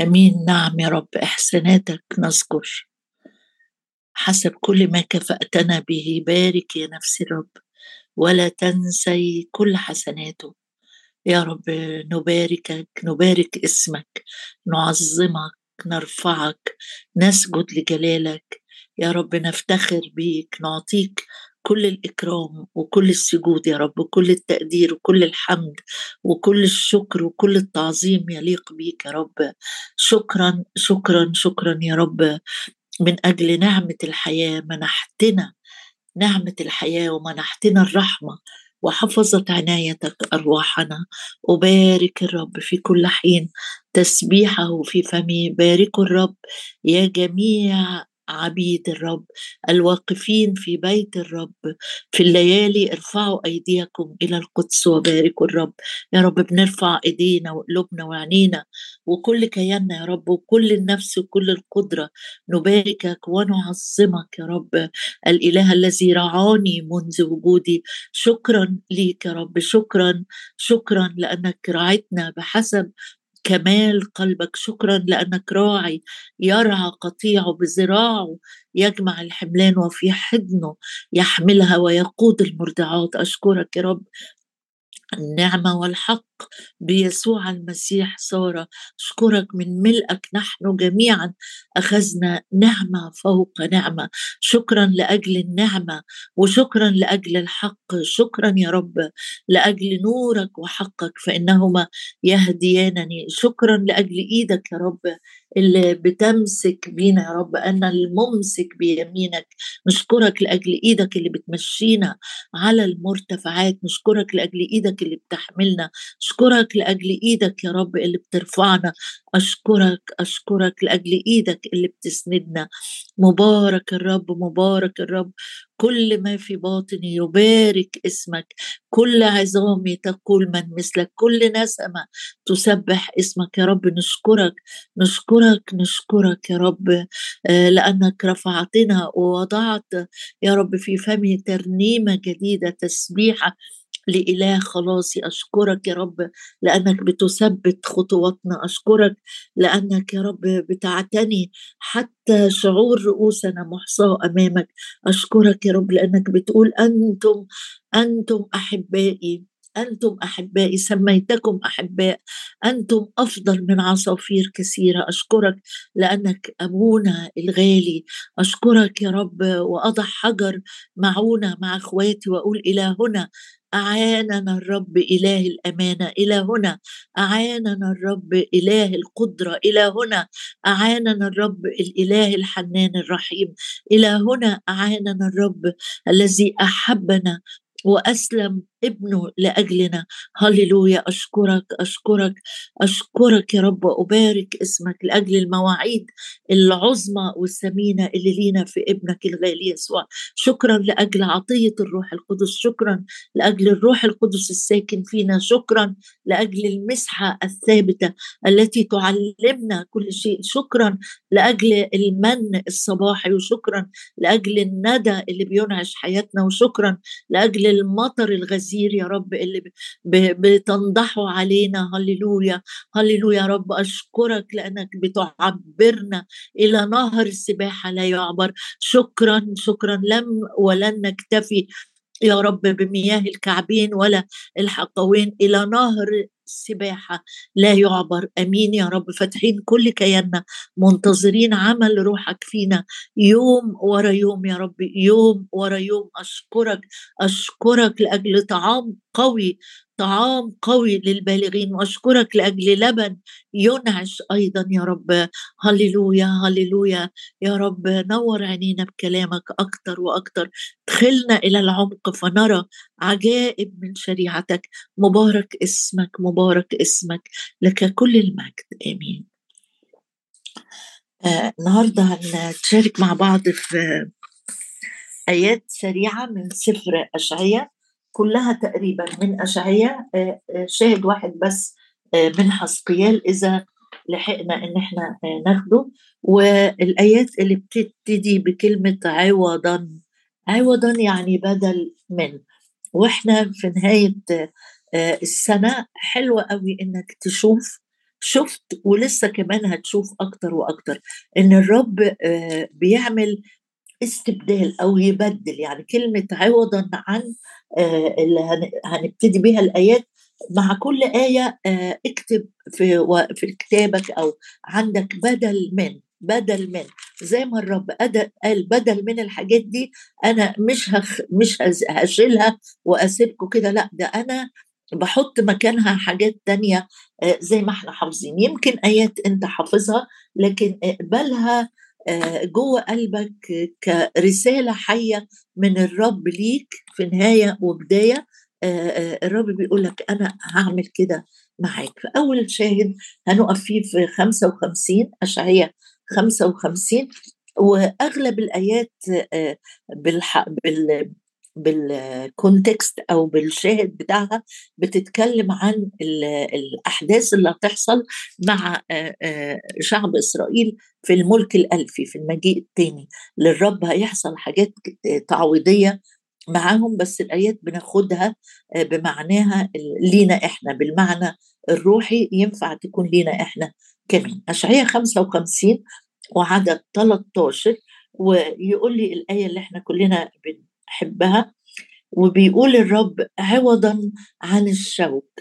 آمين. نعم يا رب إحساناتك نذكر. حسب كل ما كفأتنا به بارك يا نفس الرب ولا تنسي كل حسناته. يا رب نباركك نبارك اسمك نعظمك نرفعك نسجد لجلالك. يا رب نفتخر بيك نعطيك كل الإكرام وكل السجود يا رب وكل التقدير وكل الحمد وكل الشكر وكل التعظيم يليق بيك يا رب. شكرا شكرا شكرا يا رب. من أجل نعمة الحياة منحتنا نعمة الحياة ومنحتنا الرحمة وحفظت عنايتك أرواحنا. أبارك الرب في كل حين تسبيحه في فمي باركوا الرب يا جميع عبيد الرب الواقفين في بيت الرب في الليالي ارفعوا أيديكم إلى القدس وباركوا الرب. يا رب بنرفع إيدينا وقلوبنا وعينينا وكل كياننا يا رب وكل النفس وكل القدرة. نباركك ونعظمك يا رب. الإله الذي رعاني منذ وجودي. شكرا ليك يا رب شكرا شكرا لأنك رعيتنا بحسب كمال قلبك. شكرا لأنك راعي يرعى قطيعه بذراعه يجمع الحملان وفي حضنه يحملها ويقود المرضعات. أشكرك يا رب. النعمة والحق. بيسوع المسيح صار أشكرك من ملئك نحن جميعا أخذنا نعمة فوق نعمة. شكرا لأجل النعمة وشكرا لأجل الحق شكرا يا رب لأجل نورك وحقك فإنهما يهديانني. شكرا لأجل إيدك يا رب اللي بتمسك بينا يا رب أنا الممسك بيمينك. نشكرك لأجل إيدك اللي بتمشينا على المرتفعات. نشكرك لأجل إيدك اللي بتحملنا. أشكرك لأجل إيدك يا رب اللي بترفعنا. أشكرك أشكرك لأجل إيدك اللي بتسندنا. مبارك الرب مبارك الرب. كل ما في باطني يبارك اسمك. كل عظامي تقول من مثلك. كل نسمة تسبح اسمك يا رب. نشكرك نشكرك نشكرك يا رب. آه، لأنك رفعتنا ووضعت يا رب في فمي ترنيمة جديدة تسبيحة لإله خلاصي أشكرك يا رب لأنك بتثبت خطواتنا أشكرك لأنك يا رب بتعتني حتى شعور رؤوسنا محصاة أمامك. أشكرك يا رب لأنك بتقول أنتم أنتم أحبائي أنتم أحبائي سميتكم أحباء أنتم أفضل من عصافير كثيرة. أشكرك لأنك أبونا الغالي. أشكرك يا رب وأضع حجر معونة مع أخواتي وأقول إلى هنا أعاننا الرب إله الأمانة إلى هنا. أعاننا الرب إله القدرة إلى هنا. أعاننا الرب الإله الحنان الرحيم إلى هنا. أعاننا الرب الذي أحبنا وأسلم ابنه لأجلنا. هللويا أشكرك أشكرك أشكرك يا رب. وابارك اسمك لأجل المواعيد العظمى والثمينة اللي لينا في ابنك الغالي يسوع. شكرا لأجل عطية الروح القدس. شكرا لأجل الروح القدس الساكن فينا. شكرا لأجل المسحة الثابتة التي تعلمنا كل شيء. شكرا لأجل المن الصباحي. وشكرا لأجل الندى اللي بينعش حياتنا. وشكرا لأجل المطر الغزير الكثير يا رب اللي بتنضحوا علينا. هللويا هللويا يا رب. أشكرك لأنك بتعبرنا إلى نهر السباحة لا يعبر. شكرا شكرا. لم ولن نكتفي يا رب بمياه الكعبين ولا الحقوين. إلى نهر السباحة لا يعبر أمين يا رب فاتحين كل كياننا منتظرين عمل روحك فينا. يوم ورا يوم يا رب يوم ورا يوم أشكرك أشكرك لأجل طعام قوي طعام قوي للبالغين. وأشكرك لأجل لبن ينعش أيضا يا رب. هللويا هللويا. يا رب نور عينينا بكلامك أكثر وأكثر دخلنا إلى العمق فنرى عجائب من شريعتك. مبارك اسمك مبارك اسمك. لك كل المجد. آمين. آه النهارده هنشارك مع بعض في آيات سريعة من سفر اشعياء كلها تقريبا من أشعية آه، آه، شاهد واحد بس آه، من حسقيال إذا لحقنا إن إحنا ناخده. والآيات اللي بتبتدي بكلمة عوضا عوضا يعني بدل من. وإحنا في نهاية السنة حلوة قوي إنك تشوف شفت ولسه كمان هتشوف أكتر وأكتر إن الرب بيعمل استبدال أو يبدل. يعني كلمة عوضا عن اللي هنبتدي بها الآيات مع كل آية آه، اكتب في في كتابك أو عندك بدل من بدل من. زي ما الرب قال بدل من الحاجات دي أنا مش هخ مش هشيلها وأسيبكم كده. لأ ده أنا بحط مكانها حاجات تانية آه، زي ما إحنا حافظين. يمكن آيات أنت حافظها لكن اقبلها آه، جوه قلبك كرسالة حية من الرب ليك في نهاية وبداية. الرب بيقول لك أنا هعمل كده معاك. فأول شاهد هنقف فيه في 55 أشعية 55 وأغلب الآيات بالكونتكست أو بالشاهد بتاعها بتتكلم عن الأحداث اللي هتحصل مع شعب إسرائيل في الملك الألفي في المجيء الثاني للرب هيحصل حاجات تعويضية معاهم بس الآيات بناخدها بمعناها لينا إحنا بالمعنى الروحي ينفع تكون لينا إحنا كمان. اشعياء 55 وعدد 13 ويقول لي الآية اللي إحنا كلنا بنحبها وبيقول الرب عوضا عن الشوك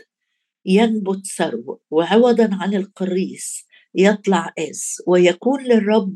ينبت ثرو وعوضا عن القريس يطلع آس. ويكون للرب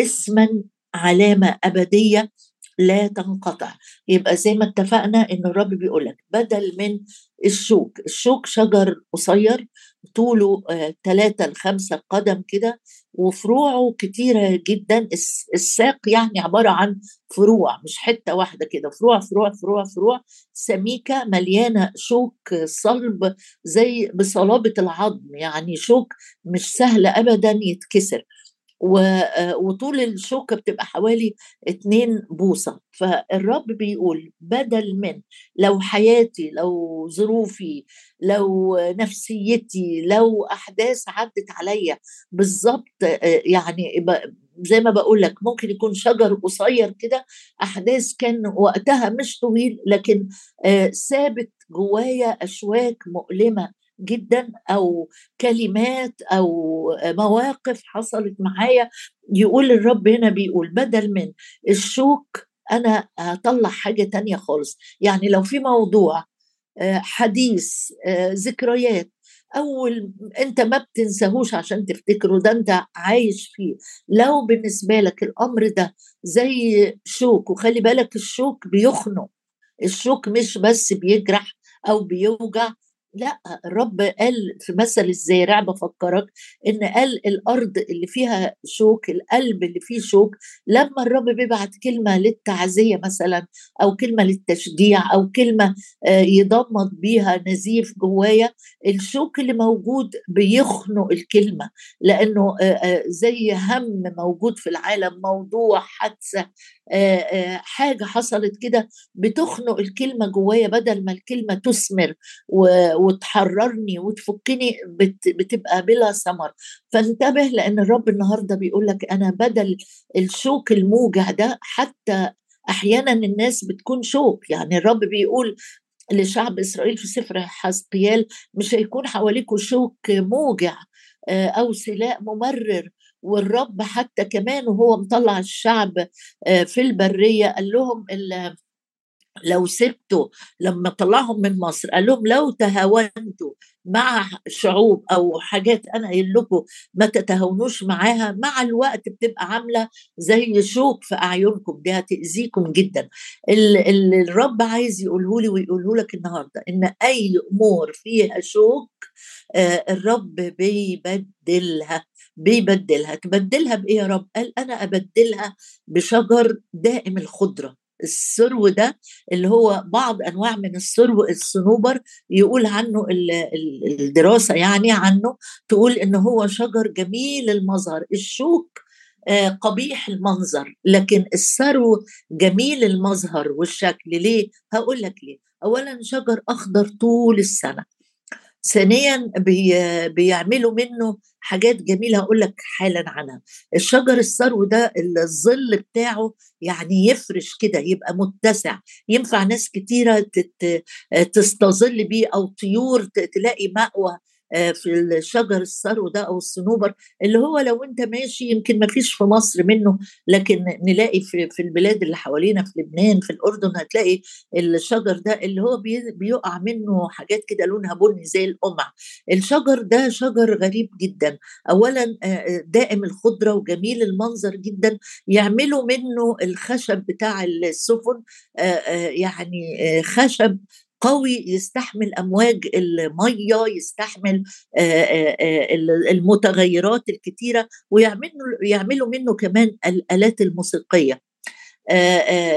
اسما علامة أبدية لا تنقطع. يبقى زي ما اتفقنا إن الرب بيقول لك بدل من الشوك الشوك شجر قصير طوله ثلاثة لخمسة قدم كده وفروعه كتيرة جدا. الساق يعني عبارة عن فروع مش حتة واحدة كده. فروع فروع فروع فروع. سميكة مليانة شوك صلب زي بصلابة العظم يعني شوك مش سهل أبدا يتكسر. وطول الشوكة بتبقى حوالي اتنين بوصة. فالرب بيقول بدل من لو حياتي لو ظروفي لو نفسيتي لو أحداث عدت عليا بالظبط يعني زي ما بقول لك ممكن يكون شجر قصير كده أحداث كان وقتها مش طويل لكن ثابت جوايا أشواك مؤلمة. جدا أو كلمات أو مواقف حصلت معايا يقول الرب هنا بيقول بدل من الشوك أنا هطلع حاجة تانية خالص. يعني لو في موضوع آه، حديث آه، ذكريات أول أنت ما بتنساهوش عشان تفتكره ده أنت عايش فيه. لو بالنسبة لك الأمر ده زي شوك وخلي بالك الشوك بيخنق. الشوك مش بس بيجرح أو بيوجع لأ الرب قال في مثل الزارع بفكرك إن قال الأرض اللي فيها شوك القلب اللي فيه شوك لما الرب بيبعت كلمة للتعزية مثلا أو كلمة للتشجيع أو كلمة آه، يضمد بيها نزيف جوايا الشوك اللي موجود بيخنق الكلمة لأنه آه، آه، زي هم موجود في العالم موضوع حادثة حاجة حصلت كده بتخنق الكلمة جوايا بدل ما الكلمة تثمر وتحررني وتفكني بتبقى بلا ثمر. فانتبه لأن الرب النهارده بيقول لك أنا بدل الشوك الموجع ده حتى أحيانا الناس بتكون شوك. يعني الرب بيقول لشعب إسرائيل في سفر حزقيال مش هيكون حواليكوا شوك موجع أو سلاء ممرر. والرب حتى كمان وهو مطلع الشعب آه، في البرية قال لهم لو سبتوا لما طلعهم من مصر قال لهم لو تهاونتوا مع شعوب أو حاجات أنا قايل لكم ما تتهاونوش معاها مع الوقت بتبقى عاملة زي شوك في أعينكم دي هتأذيكم جدا. اللي الرب عايز يقوله لي ويقوله لك النهارده إن أي امور فيها شوك آه الرب بيبدلها بيبدلها. تبدلها بإيه يا رب؟ قال أنا أبدلها بشجر دائم الخضرة. السرو ده اللي هو بعض أنواع من السرو الصنوبر يقول عنه الدراسة يعني عنه تقول إن هو شجر جميل المظهر الشوك آه، قبيح المنظر لكن الثرو جميل المظهر والشكل ليه؟ هقول لك ليه. اولا شجر أخضر طول السنة. ثانيا بي بيعملوا منه حاجات جميلة هقول لك حالا عنها. الشجر السرو ده الظل بتاعه يعني يفرش كده يبقى متسع. ينفع ناس كتيرة تستظل بيه أو طيور تلاقي مأوى في الشجر السرو ده أو الصنوبر اللي هو لو أنت ماشي يمكن ما فيش في مصر منه لكن نلاقي في في البلاد اللي حوالينا في لبنان في الأردن هتلاقي الشجر ده اللي هو بيقع منه حاجات كده لونها بني زي القمع. الشجر ده شجر غريب جدا. اولا آه، دائم الخضرة وجميل المنظر جدا. يعملوا منه الخشب بتاع السفن يعني خشب قوي يستحمل أمواج المية يستحمل المتغيرات الكتيرة ويعملوا يعملوا منه كمان الآلات الموسيقية.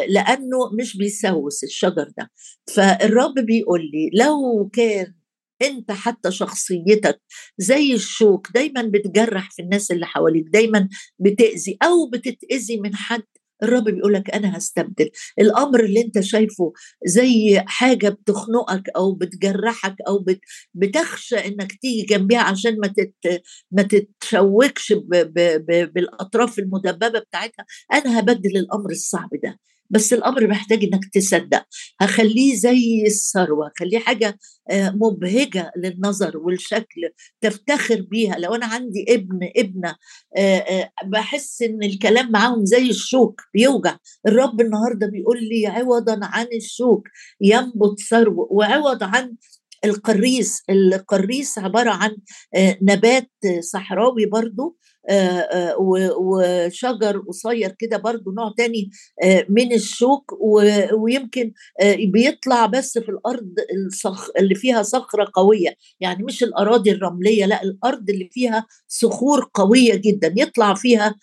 لأنه مش بيسوس الشجر ده. فالرب بيقول لي لو كان أنت حتى شخصيتك زي الشوك دايما بتجرح في الناس اللي حواليك دايما بتأذي أو بتتأذي من حد الرب بيقول لك أنا هستبدل. الأمر اللي أنت شايفه زي حاجة بتخنقك أو بتجرحك أو بت بتخشى إنك تيجي جنبها عشان ما تت ما تتشوكش بالأطراف المدببة بتاعتها أنا هبدل الأمر الصعب ده. بس الأمر محتاج إنك تصدق. هخليه زي الثروة هخليه حاجة آه، مبهجة للنظر والشكل تفتخر بيها. لو أنا عندي ابن ابنة آه، آه، بحس إن الكلام معاهم زي الشوك بيوجع. الرب النهارده بيقول لي عوضا عن الشوك ينبت ثروة وعوض عن القريس القريس عبارة عن نبات صحراوي برضو وشجر قصير كده برضو نوع تاني من الشوك ويمكن بيطلع بس في الأرض الصخ اللي فيها صخرة قوية. يعني مش الأراضي الرملية لأ الأرض اللي فيها صخور قوية جدا يطلع فيها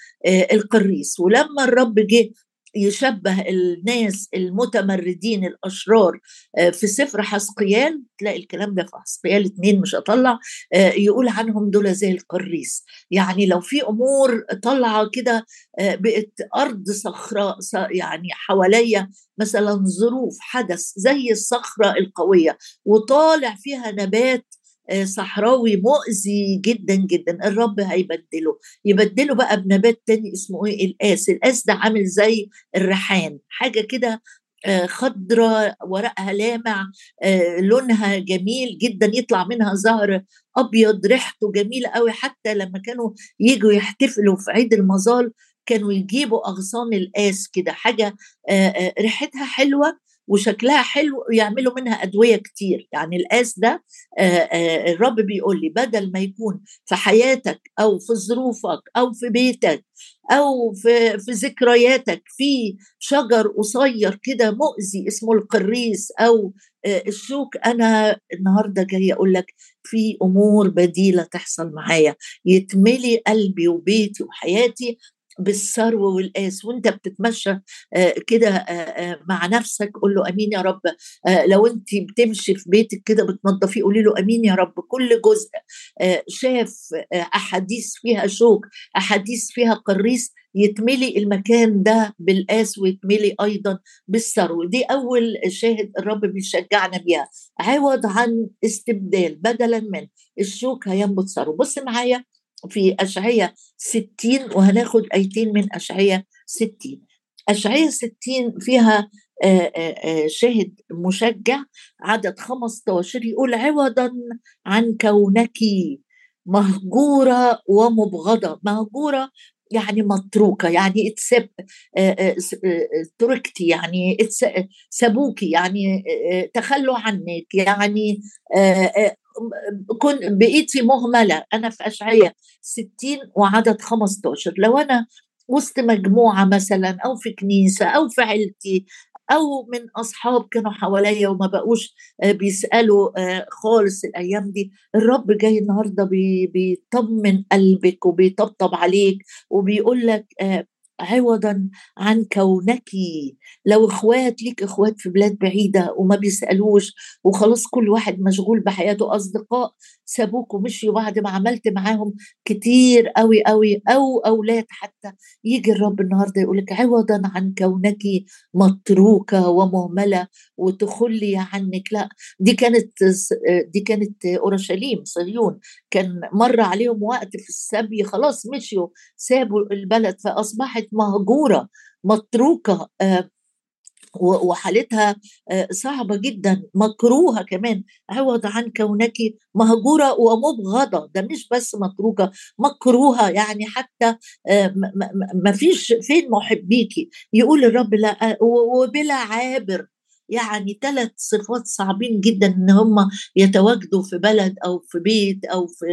القريس ولما الرب جه يشبه الناس المتمردين الأشرار آه، في سفر حسقيال تلاقي الكلام ده في حسقيال اتنين مش هطلع آه، يقول عنهم دول زي القريس. يعني لو في أمور طالعة كده آه، بقت أرض صخراء يعني حواليا مثلا ظروف حدث زي الصخرة القوية وطالع فيها نبات صحراوي مؤذي جدا جدا. الرب هيبدله. يبدله بقى بنبات تاني اسمه إيه؟ القاس القاس ده عامل زي الريحان. حاجة كده آه، خضرة ورقها لامع آه، لونها جميل جدا. يطلع منها زهر أبيض. ريحته جميلة قوي حتى لما كانوا يجوا يحتفلوا في عيد المظال كانوا يجيبوا أغصان القاس كده. حاجة ريحتها حلوة. وشكلها حلو ويعملوا منها أدوية كتير. يعني القاس ده الرب بيقول لي بدل ما يكون في حياتك أو في ظروفك أو في بيتك أو في في ذكرياتك في شجر قصير كده مؤذي اسمه القريس أو الشوك أنا النهارده جاي أقول لك في أمور بديلة تحصل معايا. يتملي قلبي وبيتي وحياتي بالثرو والقاس وأنت بتتمشى آه، كده آه، آه، مع نفسك قول له آمين يا رب. لو أنت بتمشي في بيتك كده بتنظفيه قولي له آمين يا رب. كل جزء شاف أحاديث فيها شوك أحاديث فيها قريس يتملي المكان ده بالقاس ويتملي أيضا بالثرو دي أول شاهد الرب بيشجعنا بيها. عوض عن استبدال بدلا من الشوك هينبت ثرو بص معايا في أشعية 60 وهناخد آيتين من أشعية 60 أشعية 60 فيها شاهد مشجع عدد 15 يقول عوضا عن كونك مهجورة ومبغضة. مهجورة يعني متروكة يعني اتسب تركتي يعني سابوكي يعني تخلوا عنك يعني كنت بقيتي مهملة. أنا في أشعية 60 وعدد 15 لو أنا وسط مجموعة مثلا أو في كنيسة أو في عيلتي أو من أصحاب كانوا حواليا وما بقوش آه، بيسألوا آه، خالص الأيام دي الرب جاي النهاردة بيطمن قلبك وبيطبطب عليك وبيقول لك آه، عوضا عن كونك. لو إخوات ليك إخوات في بلاد بعيدة وما بيسألوش وخلاص كل واحد مشغول بحياته أصدقاء سابوك ومشيوا بعد ما عملت معاهم كتير قوي قوي أو أولاد حتى. يجي الرب النهارده يقول لك عوضا عن كونك متروكة ومهملة وتخلي عنك. لا دي كانت دي كانت أورشليم صهيون. كان مر عليهم وقت في السبي خلاص مشيوا سابوا البلد فأصبحت مهجورة متروكة آه وحالتها آه، صعبة جدا مكروهة كمان. عوض عن كونك مهجورة ومبغضة. ده مش بس متروكة مكروهة يعني حتى آه، ما فيش فين محبيكي يقول الرب لا آه، وبلا عابر. يعني ثلاث صفات صعبين جدا إن هم يتواجدوا في بلد أو في بيت أو في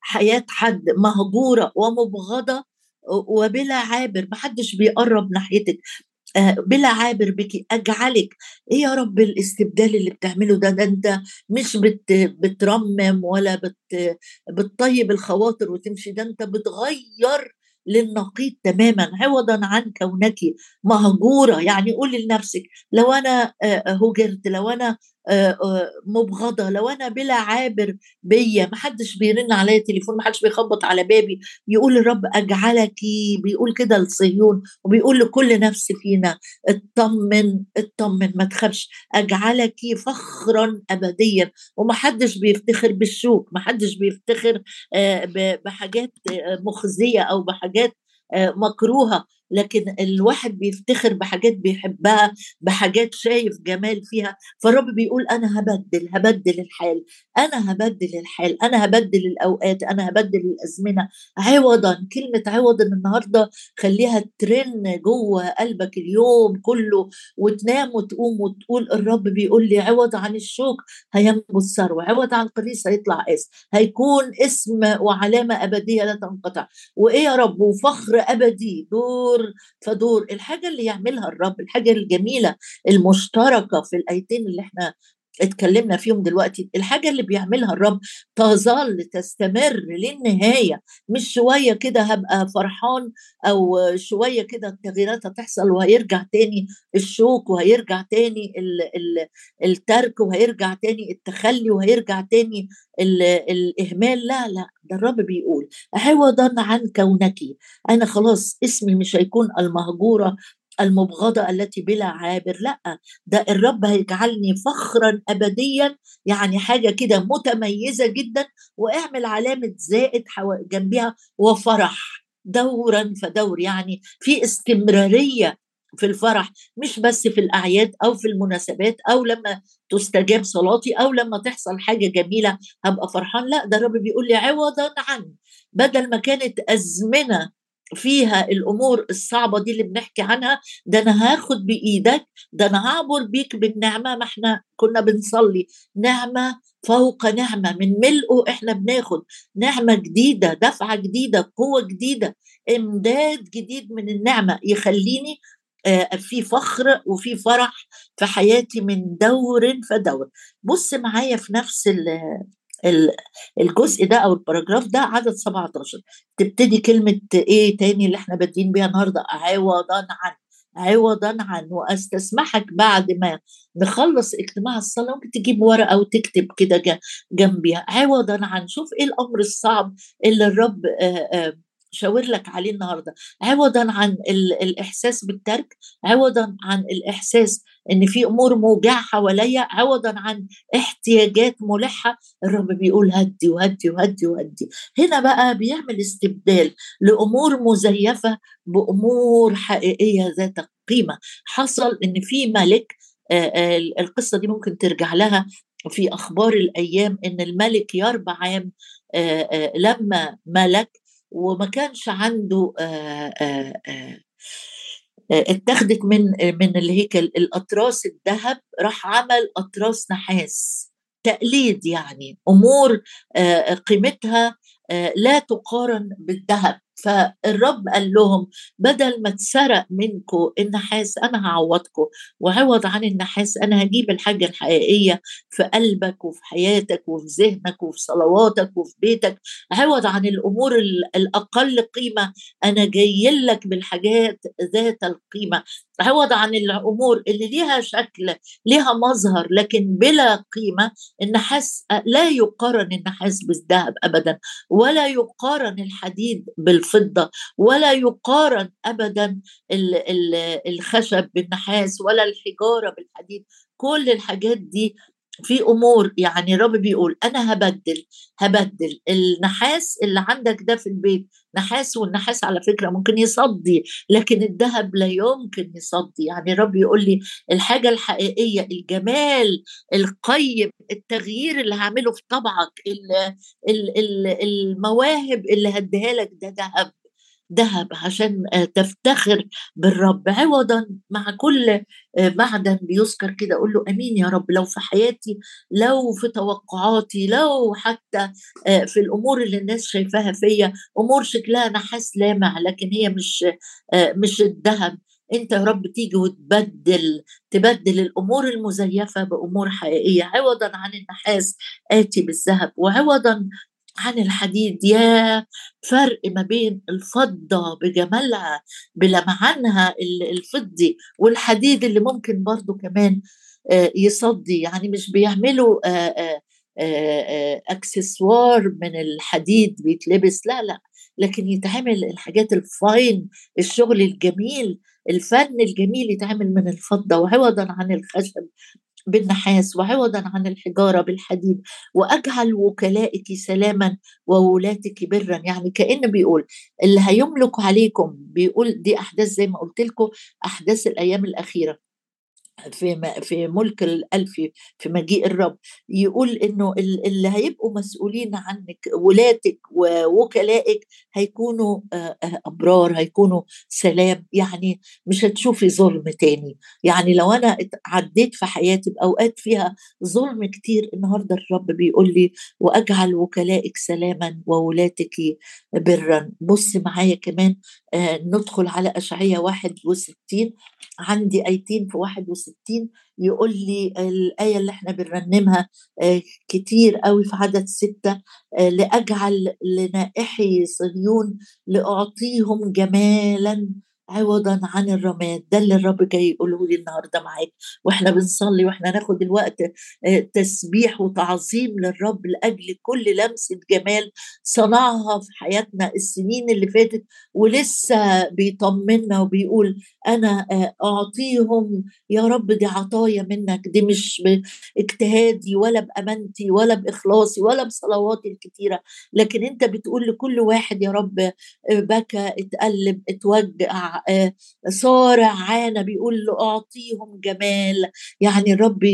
حياة حد. مهجورة ومبغضة وبلا عابر. محدش بيقرب ناحيتك. بلا عابر بك أجعلك. إيه يا رب الاستبدال اللي بتعمله ده؟ ده أنت مش بت بترمم ولا بت بتطيب الخواطر وتمشي ده أنت بتغير للنقيض تماما عوضا عن كونك مهجورة. يعني قولي لنفسك لو أنا آه، هجرت لو أنا آه، آه، مبغضة. لو أنا بلا عابر بيا ما حدش بيرن عليا تليفون ما حدش بيخبط على بابي يقول الرب أجعلك بيقول كده لصهيون وبيقول لكل نفس فينا اطمن اطمن ما تخافش أجعلك فخرا ابديا. وما حدش بيفتخر بالشوك ما حدش بيفتخر آه، بحاجات مخزية أو بحاجات مكروهة. لكن الواحد بيفتخر بحاجات بيحبها بحاجات شايف جمال فيها فالرب بيقول أنا هبدل هبدل الحال أنا هبدل الحال أنا هبدل الأوقات أنا هبدل الأزمنة. عوضا كلمة عوضا النهارده خليها ترن جوه قلبك اليوم كله وتنام وتقوم وتقول الرب بيقول لي عوض عن الشوك هينبت سروة عوض عن القريص هيطلع آس هيكون اسم وعلامة أبدية لا تنقطع. وإيه يا رب؟ وفخر أبدي دور دور فدور. الحاجة اللي يعملها الرب الحاجة الجميلة المشتركة في الأيتين اللي إحنا اتكلمنا فيهم دلوقتي الحاجة اللي بيعملها الرب تظل تستمر للنهاية. مش شوية كده هبقى فرحان أو شوية كده التغييرات هتحصل وهيرجع تاني الشوك وهيرجع تاني ال ال الترك وهيرجع تاني التخلي وهيرجع تاني ال الإهمال. لا لا ده الرب بيقول عوضا عن كونك. أنا خلاص اسمي مش هيكون المهجورة المبغضة التي بلا عابر لأ ده الرب هيجعلني فخرا أبديا يعني حاجة كده متميزة جدا واعمل علامة زائد جنبها وفرح دورا فدور يعني في استمرارية في الفرح مش بس في الأعياد أو في المناسبات أو لما تستجاب صلاتي أو لما تحصل حاجة جميلة هبقى فرحان لأ ده الرب بيقول لي عوضا عن بدل ما كانت أزمنة فيها الأمور الصعبة دي اللي بنحكي عنها ده أنا هاخد بإيدك ده أنا هعبر بيك بالنعمة ما إحنا كنا بنصلي. نعمة فوق نعمة من ملئه إحنا بناخد. نعمة جديدة دفعة جديدة قوة جديدة إمداد جديد من النعمة يخليني آه، في فخر وفي فرح في حياتي من دور فدور. بص معايا في نفس الجزء ده أو الباراجراف ده عدد 17 تبتدي كلمة إيه تاني اللي إحنا بادئين بيها النهارده عوضا عن عوضا عن وأستسمحك بعد ما نخلص اجتماع الصلاة ممكن تجيب ورقة وتكتب كده جنبيها. عوضا عن شوف إيه الأمر الصعب اللي الرب شاور لك عليه النهارده. عوضا عن الإحساس بالترك عوضا عن الإحساس إن في أمور موجعة حواليا عوضا عن احتياجات ملحة. الرب بيقول هدي وهدي وهدي وهدي. هنا بقى بيعمل استبدال لأمور مزيفة بأمور حقيقية ذات قيمة. حصل إن في ملك القصة دي ممكن ترجع لها في أخبار الأيام إن الملك يربعام لما ملك وما كانش عنده اتخذت من من الهيكل الأطراس الذهب راح عمل أطراس نحاس تقليد يعني أمور قيمتها لا تقارن بالذهب. فالرب قال لهم بدل ما تسرق منكم النحاس أنا هعوضكم وعوض عن النحاس أنا هجيب الحاجة الحقيقية في قلبك وفي حياتك وفي ذهنك وفي صلواتك وفي بيتك عوض عن الأمور الأقل قيمة أنا جاي لك بالحاجات ذات القيمة. عوض عن الأمور اللي ليها شكل ليها مظهر لكن بلا قيمة النحاس لا يقارن النحاس بالذهب ابدا ولا يقارن الحديد بالفضة ولا يقارن ابدا الخشب بالنحاس ولا الحجارة بالحديد. كل الحاجات دي في أمور يعني الرب بيقول أنا هبدل هبدل النحاس اللي عندك ده في البيت نحاس والنحاس على فكرة ممكن يصدي لكن الذهب لا يمكن يصدي. يعني الرب يقول لي الحاجة الحقيقية الجمال القيم التغيير اللي هعمله في طبعك المواهب اللي هديها لك ده ذهب. ذهب عشان آه، تفتخر بالرب. عوضا مع كل آه، معدن بيذكر كده أقول له آمين يا رب. لو في حياتي لو في توقعاتي لو حتى آه، في الأمور اللي الناس شايفاها فيا. أمور شكلها نحاس لامع لكن هي مش مش الذهب. أنت يا رب تيجي وتبدل تبدل الأمور المزيفة بأمور حقيقية. عوضا عن النحاس آتي بالذهب. وعوضا عن الحديد يا فرق ما بين الفضة بجمالها بلمعانها الفضي والحديد اللي ممكن برضو كمان آه، يصدي. يعني مش بيعملوا آه، آه، اكسسوار من الحديد بيتلبس لا لا. لكن يتعمل الحاجات ال fine الشغل الجميل الفن الجميل يتعمل من الفضة. وعوضا عن الخشب. بالنحاس وعوضا عن الحجارة بالحديد وأجعل وكلائك سلاما وولاتك برا. يعني كأنه بيقول اللي هيملك عليكم بيقول دي أحداث زي ما قلت لكم أحداث الأيام الأخيرة. في في ملك الألفي في مجيء الرب يقول إنه اللي هيبقوا مسؤولين عنك ولاتك ووكلائك هيكونوا أبرار هيكونوا سلام. يعني مش هتشوفي ظلم تاني. يعني لو أنا عديت في حياتي بأوقات فيها ظلم كتير النهارده الرب بيقول لي وأجعل وكلائك سلاما وولاتك برا. بص معايا كمان ندخل على اشعياء 61 عندي أيتين في 61 يقول لي الآية اللي إحنا بنرنمها آه، كتير قوي في عدد ستة آه، لأجعل لنائحي صهيون لأعطيهم جمالا عوضا عن الرماد. ده اللي الرب جاي يقوله لي النهارده معاك. وإحنا بنصلي وإحنا ناخد الوقت آه، تسبيح وتعظيم للرب لأجل كل لمسه جمال صنعها في حياتنا السنين اللي فاتت ولسه بيطمنا وبيقول أنا آه، أعطيهم. يا رب دي عطايا منك. دي مش باجتهادي ولا بأمانتي ولا بإخلاصي ولا بصلواتي الكتيرة. لكن أنت بتقول لكل واحد يا رب آه، بكى اتقلب اتوجع آه، صارع عانى بيقول له أعطيهم جمال. يعني الرب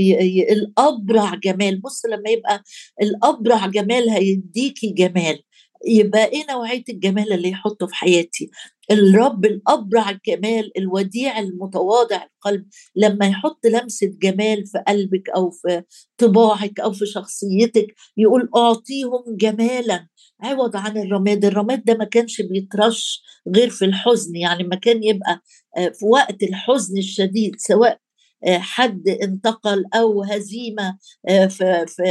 الأبرع جمال. بص لما يبقى الأبرع جمال هيديكي جمال. يبقى إيه نوعية الجمال اللي يحطه في حياتي؟ الرب الأبرع الجمال الوديع المتواضع القلب. لما يحط لمسة جمال في قلبك أو في طباعك أو في شخصيتك يقول أعطيهم جمالا. عوض عن الرماد. الرماد ده ما كانش بيترش غير في الحزن يعني ما كان يبقى آه، في وقت الحزن الشديد سواء حد انتقل أو هزيمة آه، في في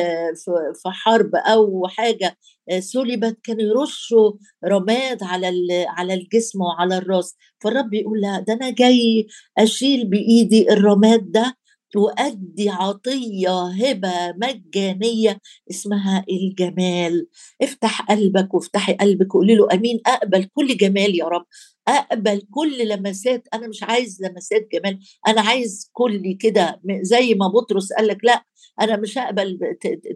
في حرب أو حاجة سلبت كانوا يرشوا رماد على على الجسم وعلى الرأس. فالرب يقول لا ده أنا جاي أشيل بإيدي الرماد ده وأدي عطية هبة مجانية اسمها الجمال. افتح قلبك وافتحي قلبك وقولي له أمين أقبل كل جمال يا رب. أقبل كل لمسات أنا مش عايز لمسات جمال أنا عايز كلي كده زي ما بطرس قال لك لأ أنا مش هقبل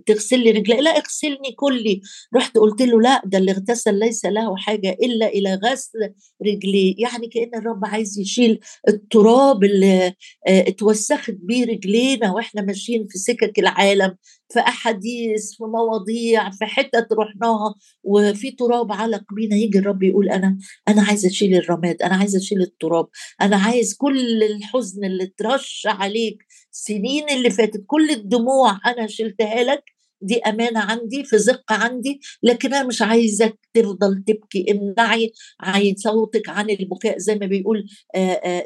تغسل لي رجلي. لا اغسلني كلي. رحت قلت له لا ده اللي اغتسل ليس له حاجة إلا إلى غسل رجليه يعني كأن الرب عايز يشيل التراب اللي آه، اتوسخت بيه رجلينا وإحنا ماشيين في سكك العالم في أحاديث في مواضيع في حتت رحناها وفي تراب علق بينا. يجي الرب يقول أنا أنا عايز أشيل الرماد أنا عايز أشيل التراب. أنا عايز كل الحزن اللي اترش عليك سنين اللي فاتت كل الدموع أنا شلتها لك دي أمانة عندي في زقة عندي لكن أنا مش عايزك تفضل تبكي امنعي عين صوتك عن البكاء زي ما بيقول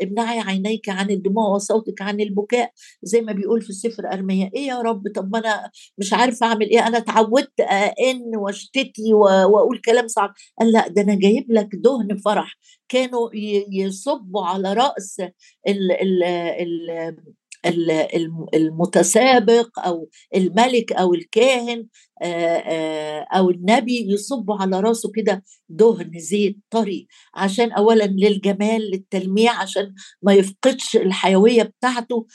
امنعي عينيك عن الدموع وصوتك عن البكاء زي ما بيقول في السفر ارميا إيه يا رب؟ طب ما أنا مش عارفة أعمل إيه أنا اتعودت ان وأشتكي وأقول كلام صعب. قال لأ ده أنا جايب لك دهن فرح. كانوا يصبوا على رأس ال ال ال المتسابق أو الملك أو الكاهن أو النبي يصبوا على راسه كده دهن زيت طري عشان اولا للجمال للتلميع عشان ما يفقدش الحيوية بتاعته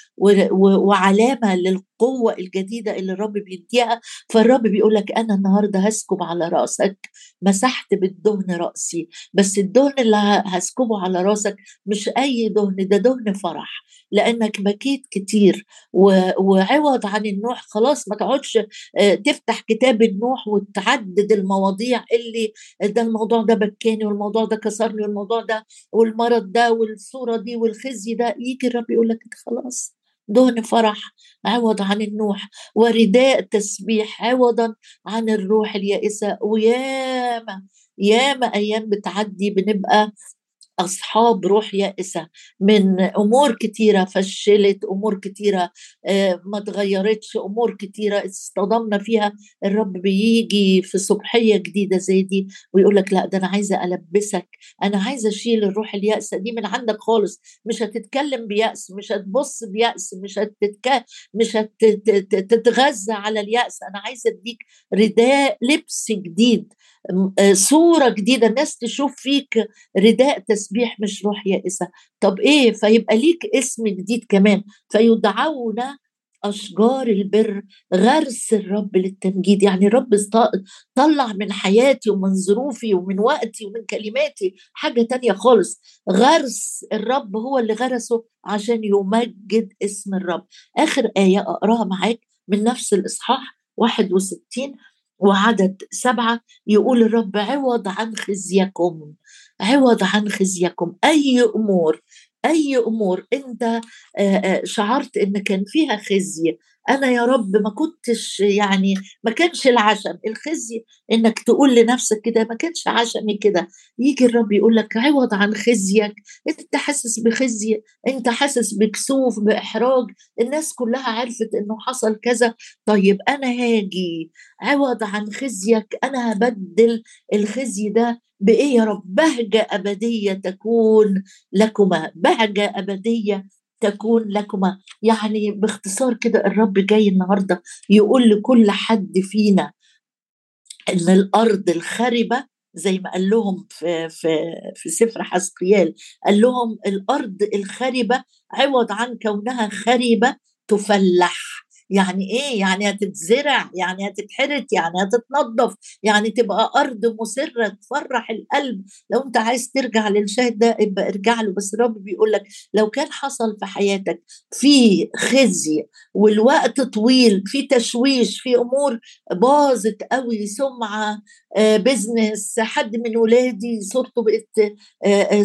وعلامة للقوة الجديدة اللي الرب بيديها. فالرب بيقول لك أنا النهارده هسكب على رأسك مسحت بالدهن رأسي بس الدهن اللي هسكبه على رأسك مش أي دهن ده دهن فرح لأنك بكيت كتير وعوض عن النوح خلاص ما تقعدش آه، تفتح كتاب النوح وتعدد المواضيع اللي ده الموضوع ده بكاني والموضوع ده كسرني والموضوع ده والمرض ده والصورة دي والخزي ده يجي الرب يقول لك خلاص دهن فرح عوض عن النوح ورداء تسبيح عوضا عن الروح اليائسة وياما ياما أيام بتعدي بنبقى أصحاب روح يائسة من أمور كتيرة فشلت أمور كتيرة آه، ما تغيرتش أمور كتيرة اصطدمنا فيها. الرب بيجي في صبحية جديدة زي دي ويقول لك لا ده أنا عايزة ألبسك أنا عايزة أشيل الروح اليائسة دي من عندك خالص. مش هتتكلم بيأس مش هتبص بيأس مش هتتك مش هتتغذى على اليأس. أنا عايزة أديك رداء لبس جديد آه، صورة جديدة الناس تشوف فيك رداء تسبيح مش روح يائسة. طب إيه؟ فيبقى ليك اسم جديد كمان. فيدعون أشجار البر غرس الرب للتمجيد. يعني الرب طلع من حياتي ومن ظروفي ومن وقتي ومن كلماتي. حاجة تانية خالص. غرس الرب هو اللي غرسه عشان يمجد اسم الرب. آخر آية أقراها معاك من نفس الإصحاح 61 وعدد سبعة. يقول الرب عوض عن خزيكم. عوض عن خزيكم. أي أمور أي أمور أنت شعرت إن كان فيها خزي أنا يا رب ما كنتش يعني ما كانش العشم. الخزي إنك تقول لنفسك كده ما كانش عشمي كده. يجي الرب يقول لك عوض عن خزيك. أنت حاسس بخزي أنت حاسس بكسوف بإحراج. الناس كلها عرفت إنه حصل كذا. طيب أنا هاجي. عوض عن خزيك. أنا هبدل الخزي ده بإيه يا رب؟ بهجة أبدية تكون لكما. بهجة أبدية تكون لكما. يعني باختصار كده الرب جاي النهارده يقول لكل حد فينا إن الأرض الخربه زي ما قال لهم في في في سفر حسقيال قال لهم الأرض الخربه عوض عن كونها خربه تفلح. يعني إيه؟ يعني هتتزرع يعني هتتحرت يعني هتتنظف يعني تبقى أرض مسرة تفرح القلب. لو أنت عايز ترجع للشاهد ده ابقى ارجع له. بس الرب بيقول لك لو كان حصل في حياتك في خزي والوقت طويل في تشويش في أمور باظت قوي سمعة بزنس حد من ولادي صورته بقت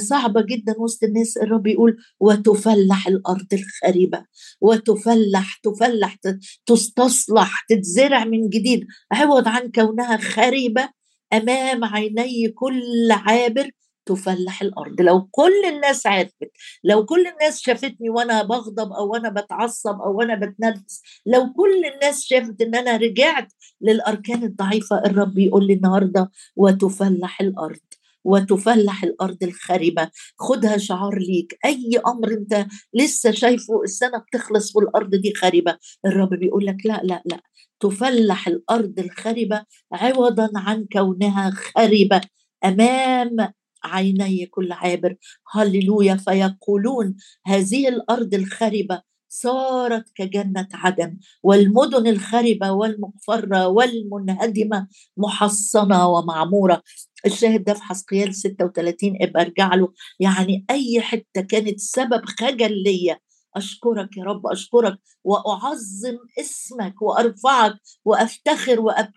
صعبة جدا وسط الناس الرب يقول وتفلح الأرض الخريبة وتفلح تفلح تستصلح تتزرع من جديد. عوض عن كونها خريبة أمام عيني كل عابر تفلح الأرض. لو كل الناس عرفت لو كل الناس شافتني وأنا بغضب أو أنا بتعصب أو أنا بتنرفز لو كل الناس شافت إن أنا رجعت للأركان الضعيفة الرب يقول لي النهارده وتفلح الأرض. وتفلح الأرض الخربه خدها شعار ليك. أي أمر أنت لسه شايفه السنة بتخلص والأرض دي خربه الرب بيقول لك لا لا لا. تفلح الأرض الخربه عوضا عن كونها خربه أمام عيني كل عابر. هللويا. فيقولون هذه الأرض الخربه صارت كجنة عدن والمدن الخربة والمقفرة والمنهدمة محصنة ومعمورة. الشاهد ده في حسقيال 36 ابقى ارجع له. يعني أي حتة كانت سبب خجل ليا. أشكرك يا رب أشكرك وأعظم اسمك وأرفعك وأفتخر وأبتهج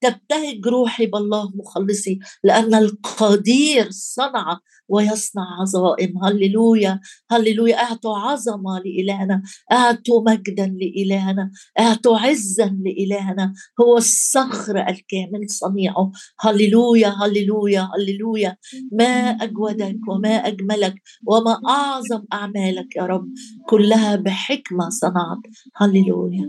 تبتهج روحي بالله مخلصي لأن القدير صنع ويصنع عظائم. هللويا هللويا. أعطوا عظمة لإلهنا أعطوا مجدا لإلهنا أعطوا عزا لإلهنا. هو الصخر الكامل صنيعه. هللويا هللويا هللويا. ما أجودك وما أجملك وما أعظم أعمالك يا رب. كلها بحكمة صنعت. هللويا.